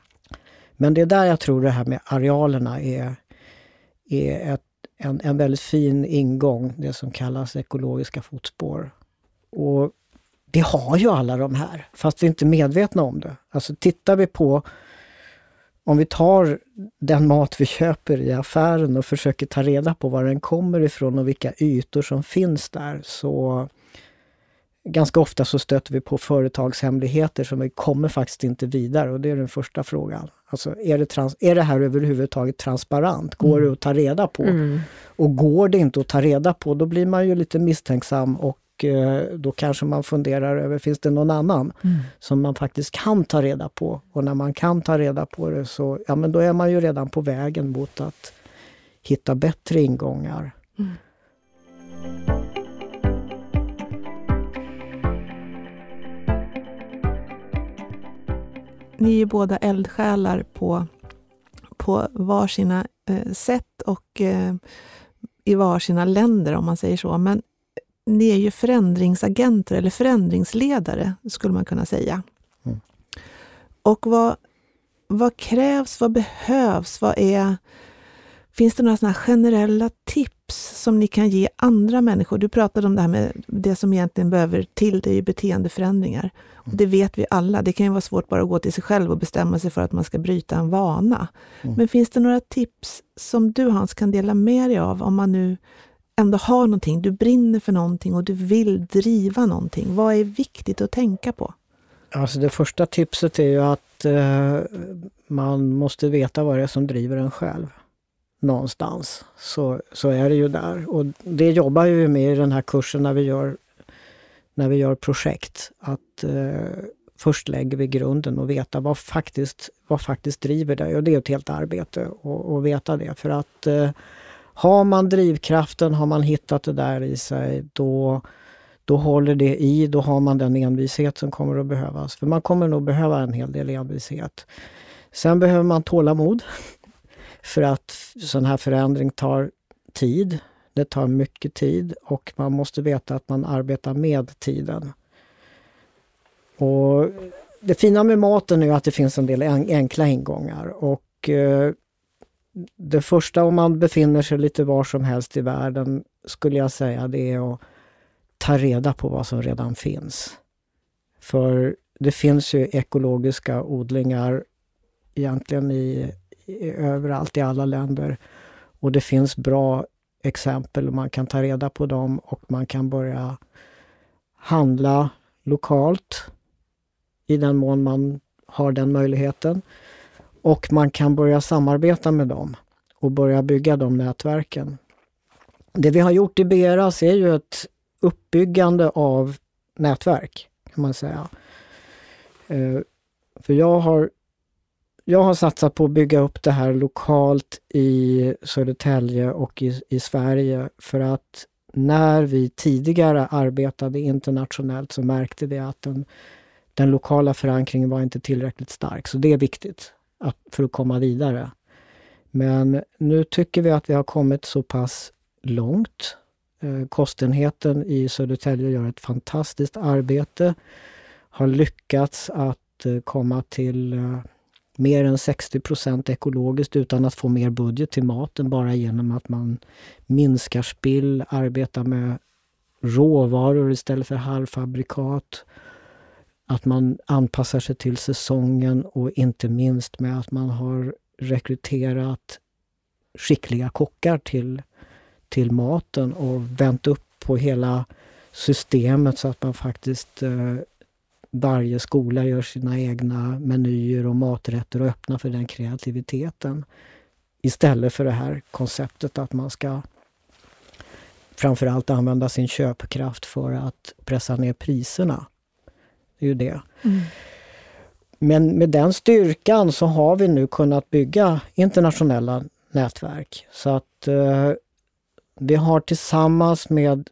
Men det är där jag tror det här med arealerna är, är ett, en, en väldigt fin ingång, det som kallas ekologiska fotspår. Och vi har ju alla de här, fast vi är inte medvetna om det. Alltså tittar vi på om vi tar den mat vi köper i affären och försöker ta reda på var den kommer ifrån och vilka ytor som finns där, så ganska ofta så stöter vi på företagshemligheter som vi kommer faktiskt inte vidare och det är den första frågan. Alltså är det, trans är det här överhuvudtaget transparent? Går mm. det att ta reda på? Mm. Och går det inte att ta reda på, då blir man ju lite misstänksam och Eh, då kanske man funderar över, finns det någon annan mm. som man faktiskt kan ta reda på? Och när man kan ta reda på det så, ja men då är man ju redan på vägen mot att hitta bättre ingångar. Mm.
Ni är båda eldsjälar på, på varsina eh, sätt och eh, i varsina länder om man säger så. Men ni är ju förändringsagenter eller förändringsledare, skulle man kunna säga. Mm. Och vad, vad krävs, vad behövs, vad är... Finns det några såna generella tips som ni kan ge andra människor? Du pratade om det här med det som egentligen behöver till, det är ju beteendeförändringar. Och det vet vi alla. Det kan ju vara svårt bara att gå till sig själv och bestämma sig för att man ska bryta en vana. Mm. Men finns det några tips som du Hans kan dela med dig av om man nu ändå har någonting, du brinner för någonting och du vill driva någonting. Vad är viktigt att tänka på?
Alltså det första tipset är ju att eh, man måste veta vad det är som driver en själv. Någonstans. Så, så är det ju där. Och det jobbar vi med i den här kursen när vi gör, när vi gör projekt. Att eh, först lägger vi grunden och veta vad faktiskt, vad faktiskt driver dig. Och det är ett helt arbete att veta det. För att eh, har man drivkraften, har man hittat det där i sig, då, då håller det i, då har man den envishet som kommer att behövas. För man kommer nog behöva en hel del envishet. Sen behöver man tålamod. För att sån här förändring tar tid. Det tar mycket tid och man måste veta att man arbetar med tiden. Och Det fina med maten är att det finns en del enkla ingångar och eh, det första om man befinner sig lite var som helst i världen skulle jag säga det är att ta reda på vad som redan finns. För det finns ju ekologiska odlingar egentligen i, i, överallt i alla länder. Och det finns bra exempel och man kan ta reda på dem och man kan börja handla lokalt i den mån man har den möjligheten. Och man kan börja samarbeta med dem och börja bygga de nätverken. Det vi har gjort i Beras är ju ett uppbyggande av nätverk, kan man säga. Eh, för jag har, jag har satsat på att bygga upp det här lokalt i Södertälje och i, i Sverige för att när vi tidigare arbetade internationellt så märkte vi att den, den lokala förankringen var inte tillräckligt stark. Så det är viktigt att, för att komma vidare. Men nu tycker vi att vi har kommit så pass långt. Eh, Kostenheten i Södertälje gör ett fantastiskt arbete. Har lyckats att eh, komma till eh, mer än 60% ekologiskt utan att få mer budget till maten bara genom att man minskar spill, arbetar med råvaror istället för halvfabrikat att man anpassar sig till säsongen och inte minst med att man har rekryterat skickliga kockar till, till maten och vänt upp på hela systemet så att man faktiskt eh, varje skola gör sina egna menyer och maträtter och öppnar för den kreativiteten. Istället för det här konceptet att man ska framförallt använda sin köpkraft för att pressa ner priserna. Det är ju det. Mm. Men med den styrkan så har vi nu kunnat bygga internationella nätverk. Så att eh, vi har tillsammans med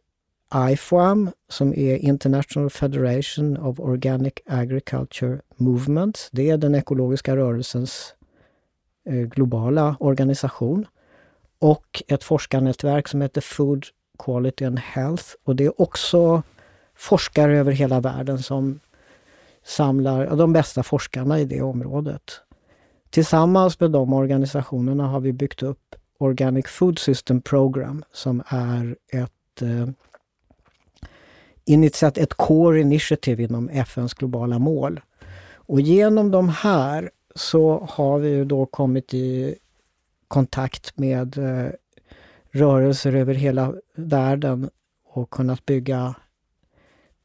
IFOAM, som är International Federation of Organic Agriculture Movement. Det är den ekologiska rörelsens eh, globala organisation. Och ett forskarnätverk som heter Food Quality and Health. Och det är också forskare över hela världen som samlar de bästa forskarna i det området. Tillsammans med de organisationerna har vi byggt upp Organic Food System Program som är ett eh, initiat, ett core initiative inom FNs globala mål. Och genom de här så har vi då kommit i kontakt med eh, rörelser över hela världen och kunnat bygga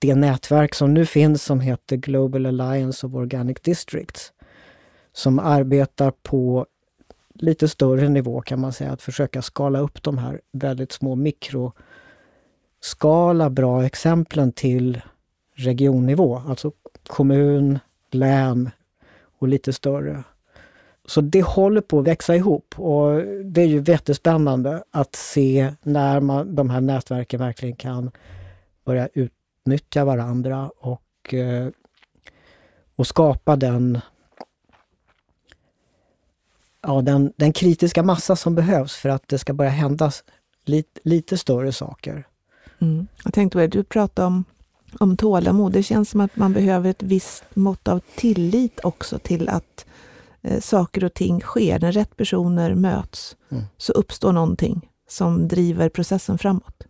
det nätverk som nu finns som heter Global Alliance of Organic Districts. Som arbetar på lite större nivå kan man säga, att försöka skala upp de här väldigt små mikroskala bra exemplen till regionnivå, alltså kommun, län och lite större. Så det håller på att växa ihop och det är ju jättespännande att se när man, de här nätverken verkligen kan börja utnyttja varandra och, eh, och skapa den, ja, den, den kritiska massa som behövs för att det ska börja hända lite, lite större saker.
Mm. Jag tänkte på det, du pratade om, om tålamod. Det känns som att man behöver ett visst mått av tillit också till att eh, saker och ting sker. När rätt personer möts mm. så uppstår någonting som driver processen framåt.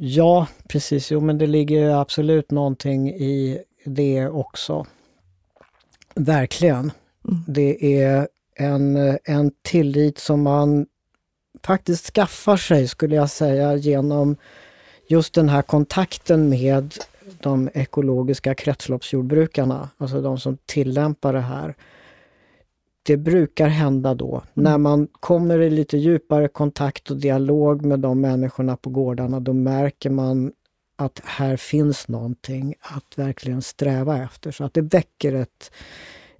Ja, precis. Jo, men det ligger absolut någonting i det också. Verkligen. Mm. Det är en, en tillit som man faktiskt skaffar sig, skulle jag säga, genom just den här kontakten med de ekologiska kretsloppsjordbrukarna, alltså de som tillämpar det här. Det brukar hända då, mm. när man kommer i lite djupare kontakt och dialog med de människorna på gårdarna, då märker man att här finns någonting att verkligen sträva efter. Så att det väcker ett,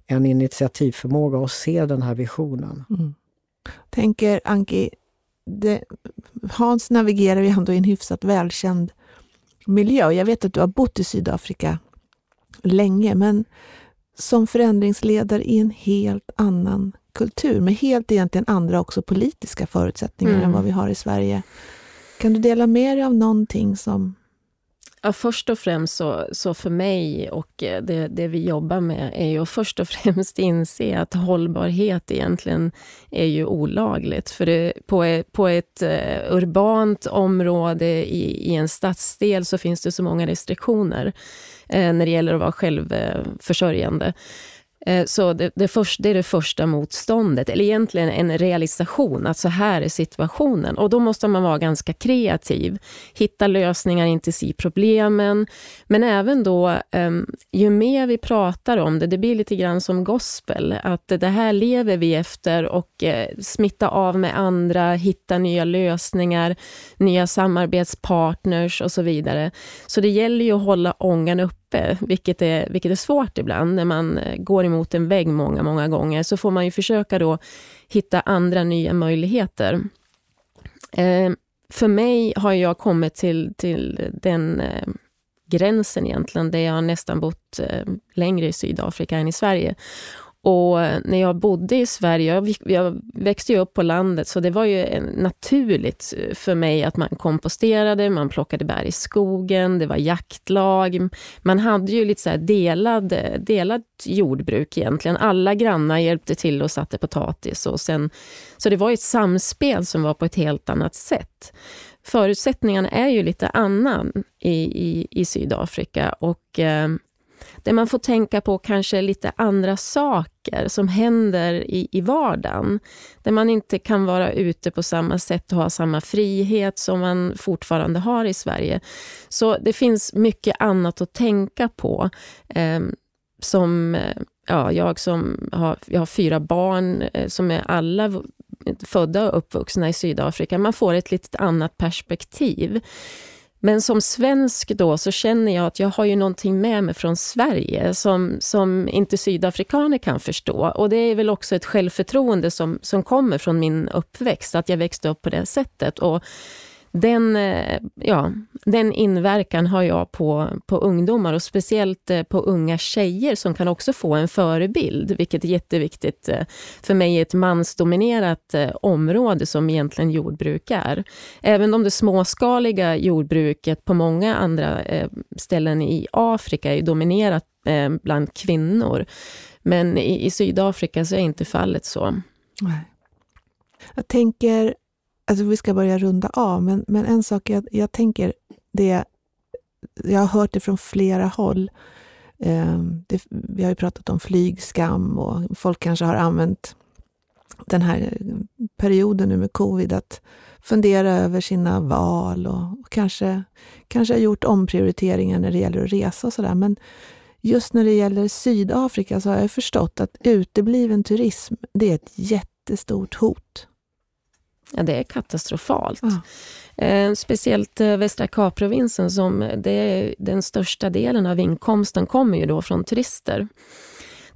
en initiativförmåga att se den här visionen. Mm.
Tänker Anki, det, Hans navigerar ju ändå i en hyfsat välkänd miljö. Jag vet att du har bott i Sydafrika länge, men som förändringsledare i en helt annan kultur med helt egentligen andra också politiska förutsättningar mm. än vad vi har i Sverige. Kan du dela med dig av någonting som
Ja, först och främst så, så för mig och eh, det, det vi jobbar med är ju att först och främst inse att hållbarhet egentligen är ju olagligt. För det, på, på ett uh, urbant område i, i en stadsdel så finns det så många restriktioner uh, när det gäller att vara självförsörjande. Eh, så det, det, först, det är det första motståndet, eller egentligen en realisation att så här är situationen. Och då måste man vara ganska kreativ, hitta lösningar, inte se problemen. Men även då, ehm, ju mer vi pratar om det, det blir lite grann som gospel, att det här lever vi efter och eh, smitta av med andra, hitta nya lösningar, nya samarbetspartners och så vidare. Så det gäller ju att hålla ångan uppe uppe, vilket är, vilket är svårt ibland när man eh, går emot en vägg många, många gånger, så får man ju försöka då hitta andra nya möjligheter. Eh, för mig har jag kommit till, till den eh, gränsen egentligen, där jag nästan bott eh, längre i Sydafrika än i Sverige. Och när jag bodde i Sverige, jag, jag växte ju upp på landet, så det var ju naturligt eh, för mig att man komposterade, man plockade bär i skogen, det var jaktlag. Man hade ju lite så delad, eh, delat jordbruk egentligen. Alla grannar hjälpte till och satte potatis. Och sen, så det var ett samspel som var på ett helt annat sätt. Förutsättningarna är ju lite annan i, i, i Sydafrika och eh, där man får tänka på kanske lite andra saker som händer i, i vardagen. Där man inte kan vara ute på samma sätt och ha samma frihet som man fortfarande har i Sverige. Så det finns mycket annat att tänka på. Ehm, eh, som ja, jag som har, jag har fyra barn eh, som är alla eh, födda och uppvuxna i Sydafrika. Man får ett lite annat perspektiv. Men som svensk då så känner jag att jag har ju någonting med mig från Sverige som, som inte sydafrikaner kan förstå. Och det är väl också ett självförtroende som, som kommer från min uppväxt, att jag växte upp på det sättet. Och den, eh, ja, den inverkan har jag på, på ungdomar och speciellt eh, på unga tjejer som kan också få en förebild, vilket är jätteviktigt eh, för mig i ett mansdominerat område som egentligen jordbruk är. Även om det småskaliga jordbruket på många andra ställen i Afrika är dominerat bland kvinnor. Men i, i Sydafrika så är inte fallet så.
Jag tänker alltså vi ska börja runda av, men, men en sak jag, jag tänker, det jag har hört det från flera håll, Eh, det, vi har ju pratat om flygskam och folk kanske har använt den här perioden nu med covid att fundera över sina val och, kanske, kanske har gjort omprioriteringar när det gäller att resa och sådär. Men just när det gäller Sydafrika så har jag förstått att utebliven turism, det är ett jättestort hot.
Ja, det är katastrofalt. Ja. Eh, speciellt eh, Västra Kapprovinsen, som det är den största delen av inkomsten kommer ju då från turister.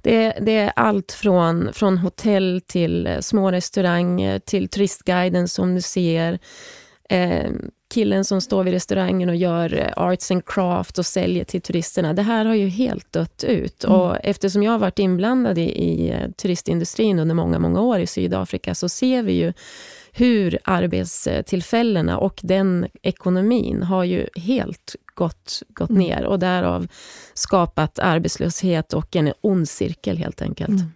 Det, det, är allt från, från hotell till eh, små restauranger, till turistguiden som du ser. Eh, killen som står vid restaurangen och gör eh, arts and craft och säljer till turisterna. Det här har ju helt dött ut. Mm. Och eftersom jag har varit inblandad i, i turistindustrin under många, många år i Sydafrika så ser vi ju hur arbetstillfällena och den ekonomin har ju helt gått, gått mm. ner och därav skapat arbetslöshet och en ond cirkel helt enkelt. Mm.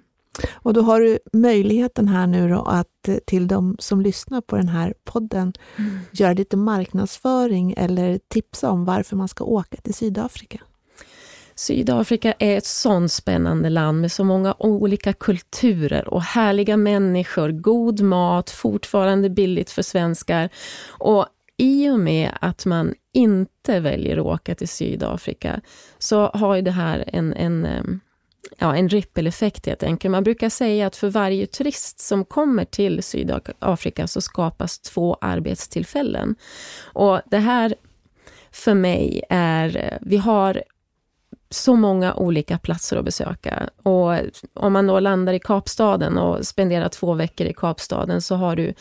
Och då har du möjligheten här nu då att till de som lyssnar på den här podden mm. göra lite marknadsföring eller tipsa om varför man ska åka till Sydafrika.
Sydafrika är ett sånt spännande land med så många olika kulturer och härliga människor, god mat, fortfarande billigt för svenskar. Och i och med att man inte väljer att åka till Sydafrika så har ju det här en, en, eh, ja, en rippeleffekt helt enkelt. Man brukar säga att för varje turist som kommer till Sydafrika så skapas två arbetstillfällen. Och det här för mig är, eh, vi har så många olika platser att besöka. Och om man då landar i Kapstaden och spenderar två veckor i Kapstaden så har du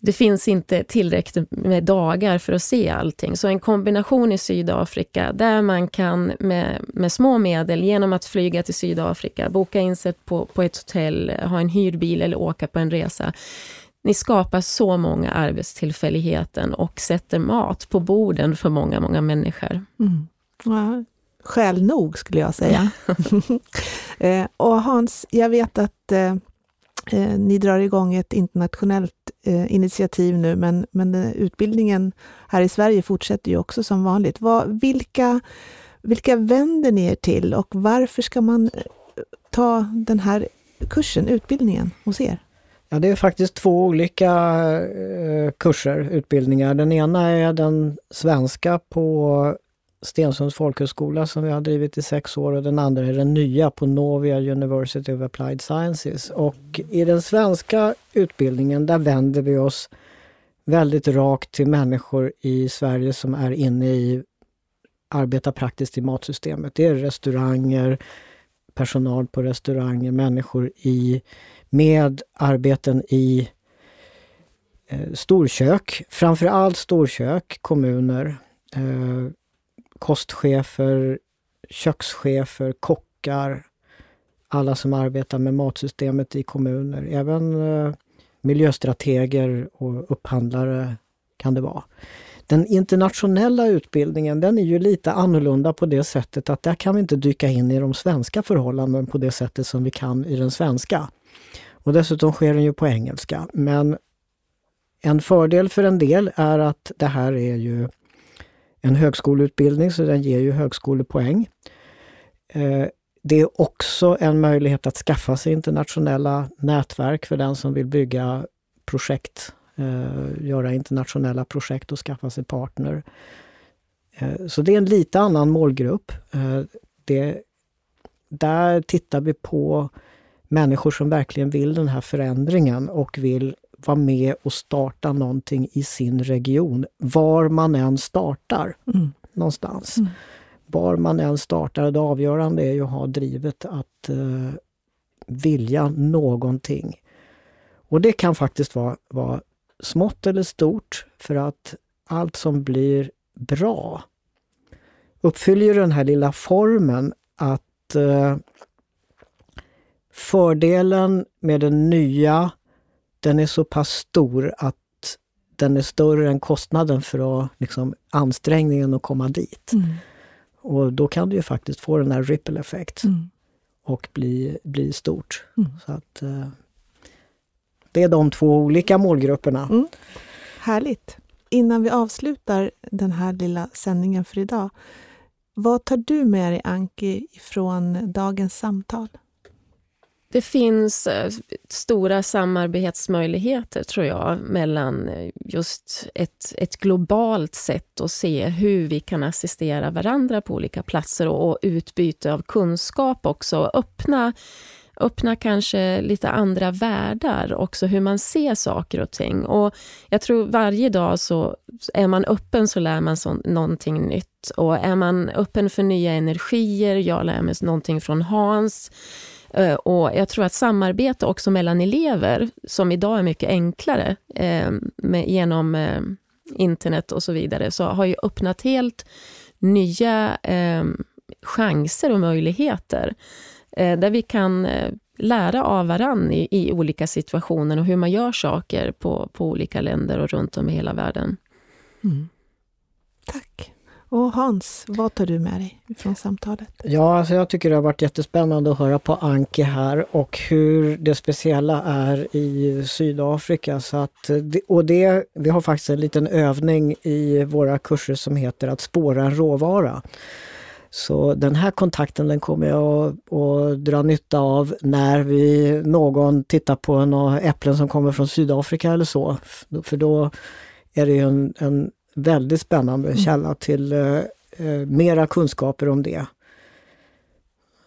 det finns inte tillräckligt med dagar för att se allting. Så en kombination i Sydafrika där man kan med, med små medel genom att flyga till Sydafrika, boka in sig på, på ett hotell, ha en hyrbil eller åka på en resa. Ni skapar så många arbetstillfälligheter och sätter mat på borden för många, många människor. Mm.
Ja, skäl nog skulle jag säga. eh, och Hans, jag vet att eh, eh, ni drar igång ett internationellt eh, initiativ nu, men, men utbildningen här i Sverige fortsätter ju också som vanligt. Vad, vilka, vilka vänder ni er till och varför ska man eh, ta den här kursen, utbildningen, hos er?
Ja, det är faktiskt två olika eh, kurser, utbildningar. Den ena är den svenska på Stensunds folkhögskola som vi har drivit i sex år och den andra är den nya på Novia University of Applied Sciences. Och i den svenska utbildningen där vänder vi oss väldigt rakt till människor i Sverige som är inne i arbetar praktiskt i matsystemet. Det är restauranger, personal på restauranger, människor i, med arbeten i eh, storkök, framförallt storkök, kommuner, eh, kostchefer, kökschefer, kockar, alla som arbetar med matsystemet i kommuner. Även eh, miljöstrateger och upphandlare kan det vara. Den internationella utbildningen den är ju lite annorlunda på det sättet att där kan vi inte dyka in i de svenska förhållanden på det sättet som vi kan i den svenska. Och dessutom sker den ju på engelska. Men en fördel för en del är att det här är ju en högskoleutbildning så den ger ju högskolepoäng. Eh, det är också en möjlighet att skaffa sig internationella nätverk för den som vill bygga projekt, eh, göra internationella projekt och skaffa sig partner. Eh, så det är en lite annan målgrupp. Det, där tittar vi på människor som verkligen vill den här förändringen och vill vara med och starta någonting i sin region, var man än startar mm. någonstans. Mm. Var man än startar, det avgörande är ju att ha drivet att uh, vilja någonting. Och det kan faktiskt vara, vara smått eller stort, för att allt som blir bra uppfyller den här lilla formen att uh, fördelen med den nya den är så pass stor att den är större än kostnaden för att, liksom, ansträngningen att komma dit. Mm. Och då kan du ju faktiskt få den här ripple effect mm. och bli, bli stort. Mm. Så att eh, Det är de två olika målgrupperna. Mm.
Härligt! Innan vi avslutar den här lilla sändningen för idag. Vad tar du med dig, Anki, från dagens samtal?
Det finns eh, stora samarbetsmöjligheter, tror jag, mellan eh, just ett, ett globalt sätt att se hur vi kan assistera varandra på olika platser och, och utbyte av kunskap också. Öppna, öppna kanske lite andra världar, också hur man ser saker och ting. Och jag tror varje dag så är man öppen så lär man så, någonting nytt. Och är man öppen för nya energier, jag lär mig någonting från Hans, Eh, och jag tror att samarbete också mellan elever, som idag är mycket enklare eh, med, genom eh, internet och så vidare, så har ju öppnat helt nya eh, chanser och möjligheter. Eh, där vi kan eh, lära av varann i, i, olika situationer och hur man gör saker på, på olika länder och runt om i hela världen. Mm.
Tack. Och Hans, vad tar du med dig från samtalet?
Ja, alltså jag tycker det har varit jättespännande att höra på Anke här och hur det speciella är i Sydafrika. Så att, och det, vi har faktiskt en liten övning i våra kurser som heter att spåra en råvara. Så den här kontakten den kommer jag att, att, dra nytta av när vi, någon tittar på några äpplen som kommer från Sydafrika eller så. För då är det en, en väldigt spännande mm. källa till eh, eh, mera kunskaper om det.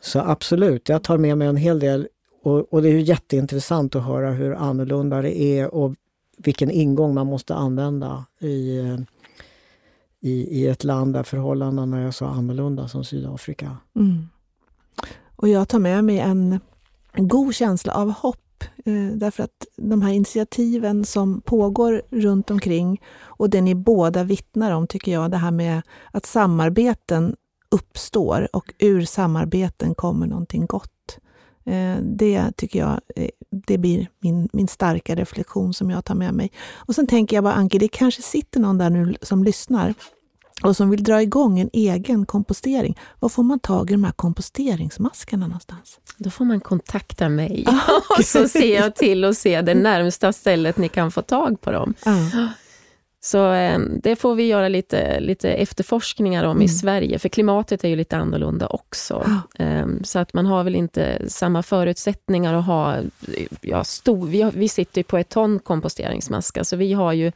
Så absolut, jag tar med mig en hel del och, och, det är ju jätteintressant att höra hur annorlunda det är och vilken ingång man måste använda i, eh, i, i ett land där förhållandena är så annorlunda som Sydafrika. Mm.
Och jag tar med mig en god känsla av hopp Eh, därför att de här initiativen som pågår runt omkring och det ni båda vittnar om, tycker jag, det här med att samarbeten uppstår och ur samarbeten kommer någonting gott. Eh, det tycker jag eh, det blir min, min starka reflektion som jag tar med mig. Och sen tänker jag bara, Anke, det kanske sitter någon där nu som lyssnar och som vill dra igång en egen kompostering, var får man tag i de här komposteringsmaskarna någonstans?
Då får man kontakta mig ah, okay. så ser jag till att se det närmsta stället ni kan få tag på dem. Ah. Så eh, det får vi göra lite, lite efterforskningar om mm. i Sverige, för klimatet är ju lite annorlunda också. Eh, så att man har väl inte samma förutsättningar att ha... Ja, stor, vi, har, vi sitter på ett ton komposteringsmaskar, så vi har ju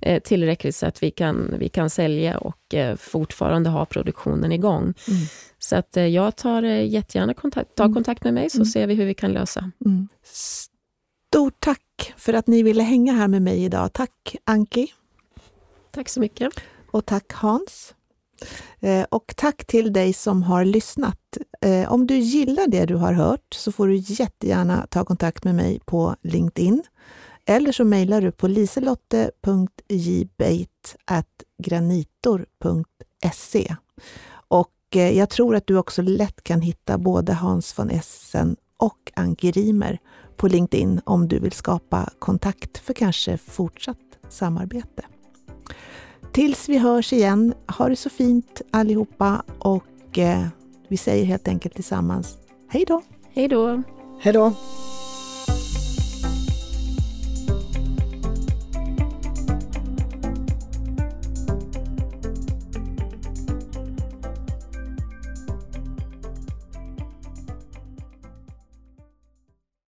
eh, tillräckligt så att vi kan, vi kan sälja och eh, fortfarande ha produktionen igång. Mm. Så att eh, jag tar jättegärna kontakt, ta mm. kontakt med mig, så mm. ser vi hur vi kan lösa. Mm.
Stort tack för att ni ville hänga här med mig idag. Tack Anki.
Tack så mycket.
Och tack Hans. Eh, och tack till dig som har lyssnat. Eh, om du gillar det du har hört så får du jättegärna ta kontakt med mig på LinkedIn. Eller så mejlar du på liselotte.jbeit.granitor.se. Och eh, jag tror att du också lätt kan hitta både Hans von Essen och Anki Rimer på LinkedIn om du vill skapa kontakt för kanske fortsatt samarbete. Tills vi hörs igen, ha det så fint allihopa och eh, vi säger helt enkelt tillsammans hej då!
Hej då!
Hej då!